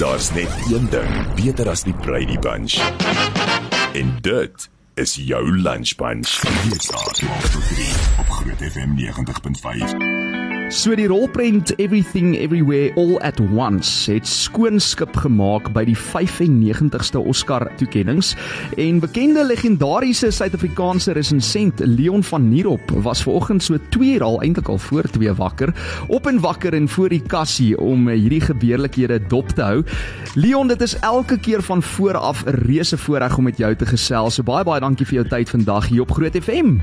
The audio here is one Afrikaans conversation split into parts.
Daar's net een ding beter as die Brady Bunch. En dit is jou lunch bunch. Hier staan op Groot FM 90.5. So die rolprent Everything Everywhere All at Once het skoonskip gemaak by die 95ste Oscar toekenninge en bekende legendariese Suid-Afrikaanse resensent Leon van Nierop was vanoggend so 2 uur al eintlik al voor 2 wakker op en wakker en voor die kassie om hierdie gebeurlikhede dop te hou. Leon, dit is elke keer van voor af 'n reuse voorreg om met jou te gesels. So baie baie dankie vir jou tyd vandag hier op Groot FM.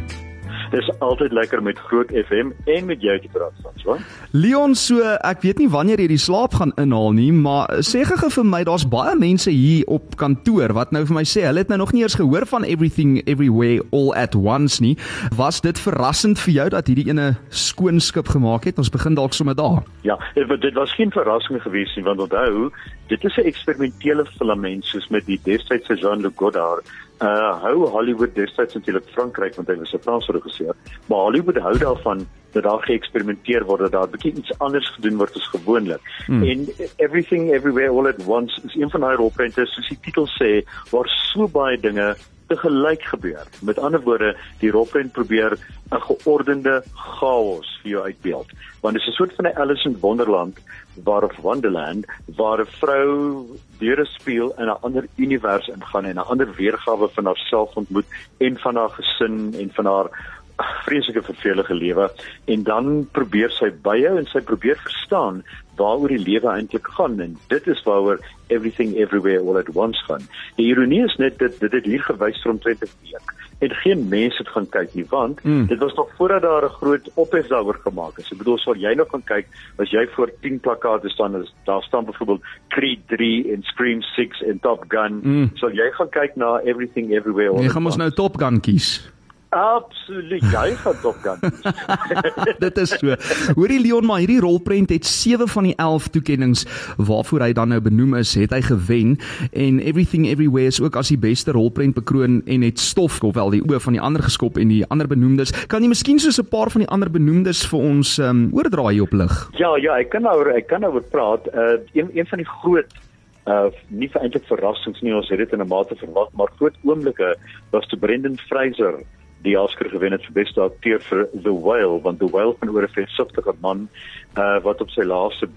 Dis altyd lekker met Groot FM en met jou te praat, François. Leon, so ek weet nie wanneer jy die slaap gaan inhaal nie, maar sê gou vir my, daar's baie mense hier op kantoor wat nou vir my sê hulle het nou nog nie eers gehoor van Everything Everywhere All at Once nie. Was dit verrassend vir jou dat hierdie ene skoon skip gemaak het? Ons begin dalk sommer daar. Ja, dit was geen verrassing gewees nie, want onthou, dit is 'n eksperimentele filament soos met die destydse Jean-Luc Godard uh hou Hollywood destyds natuurlik Frankryk want hy was 'n Franse regisseur, maar Hollywood hou daarvan dat daar geëksperimenteer word dat daar 'n bietjie iets anders gedoen word as gewoonlik. Hmm. En everything everywhere all at once is een van daai rolprente soos die titel sê waar so baie dinge te gelyk gebeur. Met ander woorde, die rolprent probeer 'n geordende chaos vir jou uitbeeld. Want dit is 'n soort van 'n Alice in Wonderland waar of Wonderland waar 'n vrou deur 'n speel in 'n ander univers ingaan en 'n ander weergawe van haarself ontmoet en van haar gesin en van haar vreeslike vervelige lewe en dan probeer sy byhou en sy probeer verstaan waaroor die lewe eintlik gaan en dit is waaroor everything everywhere all at once gaan. Die ironie is net dit dit hier gewys vir omtrent 'n week en geen mense het gaan kyk nie want mm. dit was nog voordat daar 'n groot ophef daaroor gemaak is. Ek bedoel sou jy nog gaan kyk as jy voor 10 plakate staan is daar staan byvoorbeeld Creed 3 en Scream 6 en Top Gun. Mm. Sou jy gaan kyk na everything everywhere all? Jy gaan ons nou Top Gun kies. Absoluut, jy gaan Top Gun. Dit is so. Hoorie Leon, maar hierdie rolprent het 7 van die 11 toekenninge waarvoor hy dan nou benoem is, het hy gewen en Everything Everywhere is ook as die beste rolprent bekroon en het stof ofwel die oë van die ander geskop en die ander benoemdes. Kan jy miskien so 'n paar van die ander benoemdes vir ons um, oordra hier op lig? Ja, ja, ek kan nou ek kan nou oor praat. Uh een een van die groot uh nie vir eintlik verrassings nie, ons het dit in 'n mate verwag, maar groot oomblikke was te Brendan Fraser die Oscar gewen het vir beste akteur vir The Whale want The Whale van oor 'n versuftige man uh wat op sy laaste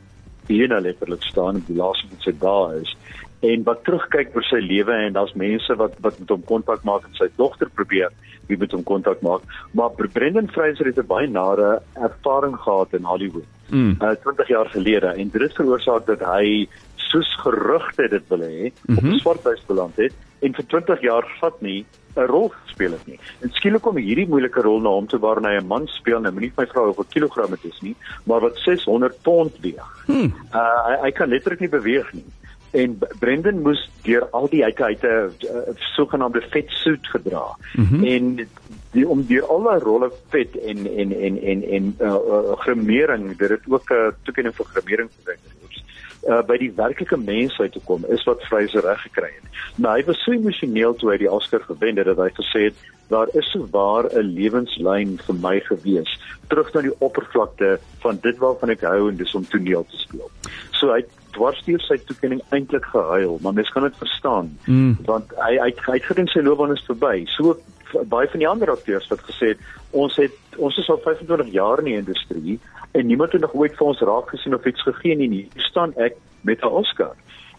bene letterlik staan en die laaste van sy dae is en wat terugkyk oor sy lewe en daar's mense wat wat met hom kontak maak en sy dogter probeer wie met hom kontak maak maar Brendan Fraser het 'n baie nare ervaring gehad in Hollywood mm. uh 20 jaar gelede en dit het veroorsaak dat hy soos gerugte dit wil hê mm -hmm. op mhm. swarthuis beland het en vir 20 jaar vat nie 'n rol gespeel het nie. En skielik kom hierdie moeilike rol na hom toe waar hy 'n man speel, nou moenie my vra hoeveel kilogram dit is nie, maar wat 600 pond weeg. Hmm. Uh hy, hy kan letterlik nie beweeg nie. En Brendan moes deur al die uit uit 'n sogenaamde vetsuit gedra. Mm -hmm. En die om deur al daai rolle vet en en en en en uh, uh gremering, dit het ook 'n uh, toekenning vir gremering gekry uh, by die werklike mensheid te kom is wat Fraser reg gekry het. Maar hy was so emosioneel toe hy die Oscar gewen het dat hy gesê het daar is so waar 'n lewenslyn vir my gewees terug na die oppervlakte van dit waarvan ek hou en dis om toneel te speel. So hy dwarsteer sy toekenning eintlik gehuil, maar mens kan dit verstaan mm. want hy hy hy het gedink sy loopbaan is verby. So baie van die ander akteurs wat gesê het ons het ons is al 25 jaar in die industrie en niemand het nog ooit vir ons raak gesien of iets gegee nie. Hier staan ek met 'n Oscar.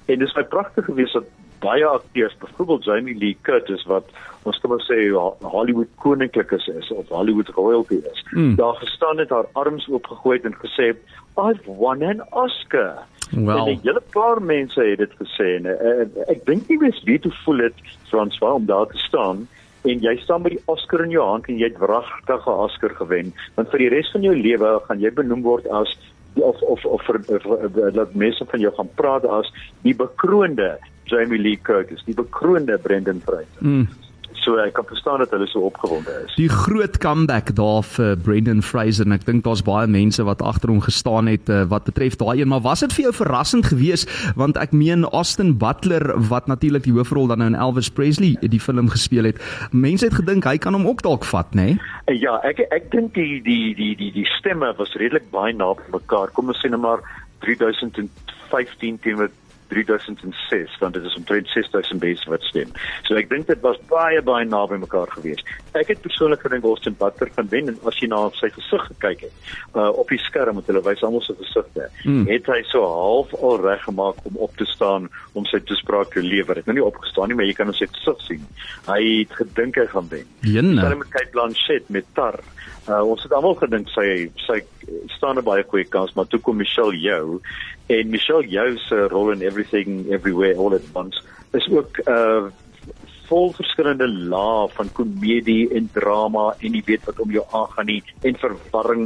En dit is baie pragtig geweest dat baie akteurs, byvoorbeeld Jamie Lee Curtis wat ons kan maar sê Hollywood koninklik is of Hollywood royalty is. Hmm. Daar gestaan het haar arms oopgegooi en gesê I've won an Oscar. Wel, en 'n hele paar mense het dit gesê en uh, ek dink nie mens weet hoe voel dit François om daar te staan en jy staan met die Oscar in jou hand en jy het wragtig 'n Oscar gewen want vir die res van jou lewe gaan jy benoem word as of of of vir dat mense van jou gaan praat as die bekroonde Jamie Lee Curtis, die bekroonde Brendan Fraser. Mm. So ek kan verstaan dat hulle so opgewonde is. Die groot comeback daar vir Brendan Fraser en ek dink daar's baie mense wat agter hom gestaan het uh, wat betref daai een, maar was dit vir jou verrassend geweest want ek meen Austin Butler wat natuurlik die hoofrol dan nou in Elvis Presley die film gespeel het. Mense het gedink hy kan hom ook dalk vat, nê? Nee? Ja, ek ek dink die die die die die stemme was redelik baie naby mekaar. Kom ons sê net maar 3015 teenoor 3006 want dit is omtrent 6000 mense wat stem. So ek dink dit was baie baie naby mekaar geweest. Ek het persoonlik gedink Austin Butler gaan wen en as jy na sy gesig gekyk het, uh, op die skerm met hulle wys almal se gesigte, mm. het hy so half al reg gemaak om op te staan om sy toespraak te lewer. Hy het nou nie opgestaan nie, maar jy kan hom sy gesig sien. Hy het gedink hy gaan wen. Sy met Kate Blanchett met Tar. Uh, ons het almal gedink sy sy staan 'n baie goeie kans, maar toe kom Michelle Yeoh en Michelle Yeoh se rol in Everything Everywhere All at Once is ook uh vol verskillende lae van komedie en drama en jy weet wat om jou aangaan nie en verwarring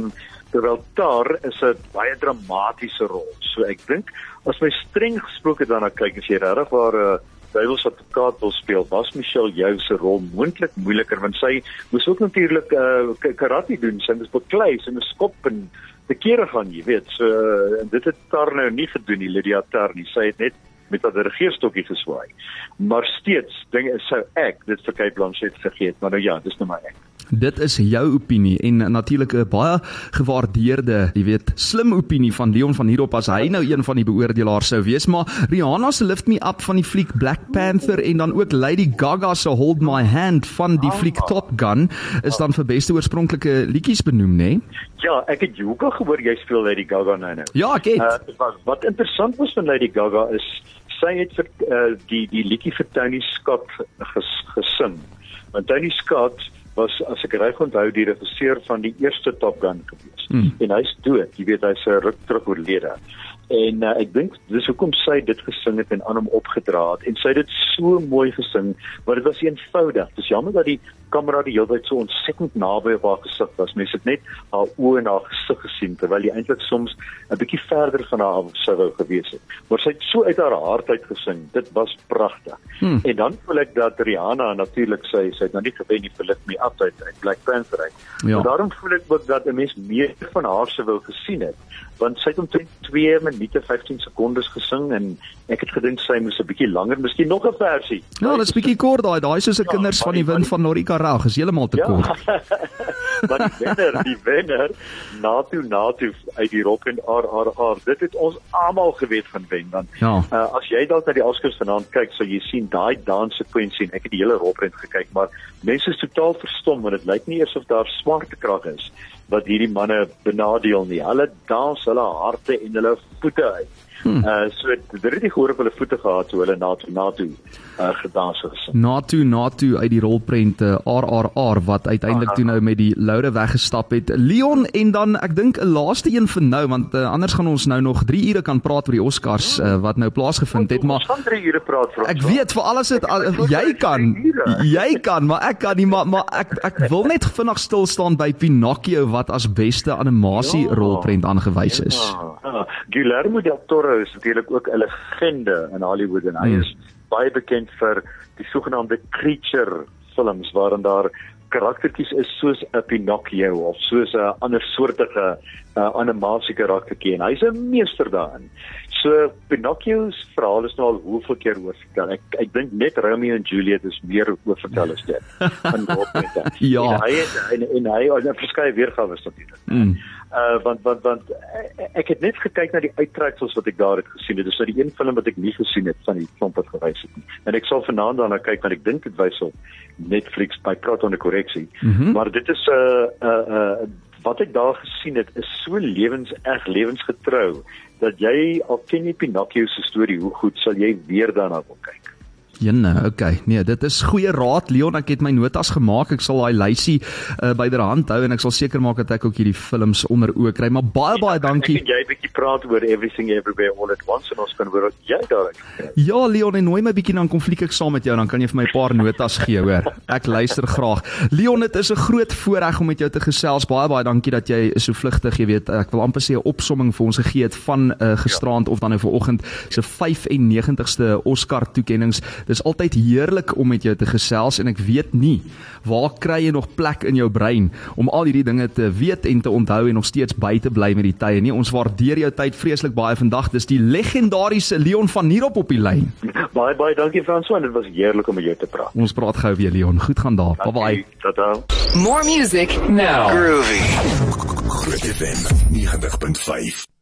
terwyl Tar is 'n baie dramatiese rol. So ek dink as my streng gesproke daarna kyk as jy regtig waar 'n uh, duiwels advokaat wil speel, was Michelle Jou se rol moontlik moeiliker want sy moes ook natuurlik uh, karate doen, sy moes beklei, sy moes skop en te kere gaan, jy weet. So uh, dit het Tar nou nie gedoen nie, Lydia Tar nie. Sy het net met 'n regeerstokkie geswaai. Maar steeds ding sou ek dit vir Cape Blanchett gegee het, maar nou ja, dis nou maar ek. Dit is jou opinie en natuurlik 'n baie gewaardeerde, jy weet, slim opinie van Leon van hierop as hy nou een van die beoordelaars sou wees, maar Rihanna se Lift Me Up van die fliek Black Panther en dan ook Lady Gaga se Hold My Hand van die fliek Top Gun is dan vir beste oorspronklike liedjies benoem, né? Nee? Ja, ek het jou ook gehoor jy speel Lady Gaga nou nou. Ja, ek het. Uh, wat, wat interessant was van Lady Gaga is sy het vir uh, die die liedjie vir Tony Scott ges, gesing. Want Tony Scott was as ek reg onthou die regisseur van die eerste Top Gun gewees. Hmm. En hy's dood, jy weet hy's 'n ruk terug oorlede. En uh, ek dink dis hoekom sy dit gesing het en aan hom opgedra het en sy het dit so mooi gesing, maar dit was eenvoudig. Dis jammer dat die kamera die hele tyd so ontsettend naby op haar gesig was. Mens het net haar oë en haar gesig gesien terwyl jy eintlik soms 'n bietjie verder van haar sou wou gewees het. Maar sy het so uit haar hart uit gesing. Dit was pragtig. Hmm. En dan voel ek dat Rihanna natuurlik sy sy het nou nie gewen nie vir Lift Me Up uit uit Black Panther uit. Ja. Daarom voel ek ook dat 'n mens meer van haar sou wou gesien het want sy het omtrent 2 minute 15 sekondes gesing en ek het gedink sy moes 'n bietjie langer, miskien nog 'n versie. Ja, dit is bietjie kort daai, daai soos 'n ja, kinders van die wind van Norika Rag, is heeltemal te ja. kort. maar die wenner, die wenner, Natu Natu uit die Rock en RRR, dit het ons almal geweet van wen dan. Ja. Uh, as jy dalk na die Oscars vanaand kyk, sal jy sien daai dans sekwensie en ek het die hele rolprent gekyk, maar mense is totaal verstom want dit lyk nie eers of daar swart krag is wat hierdie manne benadeel nie. Hulle dans hulle harte en hulle voete uit. Hmm. Uh so dit het nie gehoor op hulle voete gehad so hulle na toe na toe uh gedans het. Na toe na toe uit die rolprente RRR wat uiteindelik toe nou met die loude weggestap het. Leon en dan ek dink 'n laaste een vir nou want uh, anders gaan ons nou nog 3 ure kan praat oor die Oscars uh, wat nou plaasgevind het maar Ons gaan 3 ure praat vir Ek weet vir alles het al, jy kan jy kan maar ek kan nie maar maar ek ek wil net vinnig stil staan by Pinocchio wat as beste animasie ja, rolprent aangewys is. Ja, ja. Guillermo del Toro is natuurlik ook 'n legende in Hollywood en hy hmm. is baie bekend vir die sogenaamde creature films waarin daar karaktertjies is soos 'n Pinocchio of soos 'n ander soortige uh, animasie karaktertjie en hy's 'n meester daarin. So Pinocchio se verhaal is nou al hoeveel keer oorvertel. Ek ek dink net Romeo en Juliet is meer oorvertel as dit. In Opera. ja. En hy het, en, en hy het verskeie weergawe natuurlik. Mm uh want want want uh, ek het net gekyk na die uittreksels wat ek daar het gesien. Dit is nou die een film wat ek nie gesien het van die klomp wat gewys het nie. En ek sal vanaand daarna kyk want ek dink dit wys op Netflix by praat onder korreksie. Mm -hmm. Maar dit is 'n uh, 'n uh, uh, wat ek daar gesien het is so lewenserg lewensgetrou dat jy al ken jy Pinocchio se storie hoe goed sal jy weer daarna wil kyk. Jenne, okay. Nee, dit is goeie raad Leon. Ek het my notas gemaak. Ek sal daai lysie uh, byderhand hou en ek sal seker maak dat ek ook hierdie films onder oë kry. Maar baie baie dankie. Ek jy 'n bietjie praat oor everything everywhere all at once en ons kan hoor wat jy daar het. Ja, Leon, en nooi my bietjie dan konflik ek saam met jou dan kan jy vir my 'n paar notas gee, hoor. Ek luister graag. Leon, dit is 'n groot voorreg om met jou te gesels. Baie baie dankie dat jy so vlugtig, jy weet, ek wil amper sê 'n opsomming vir ons gegee het van uh, gisterand ja. of dan nou vanoggend se 95ste Oscar toekenninge Dis altyd heerlik om met jou te gesels en ek weet nie waar kry jy nog plek in jou brein om al hierdie dinge te weet en te onthou en nog steeds by te bly met die tye nie. Ons waardeer jou tyd vreeslik baie vandag. Dis die legendariese Leon van Nierop op die lyn. Baie baie dankie Franswa, dit was heerlik om met jou te praat. Ons praat gou weer Leon. Goed gaan daar. Bye bye. Tata. More music now. Groovy. Groovy FM 90.5.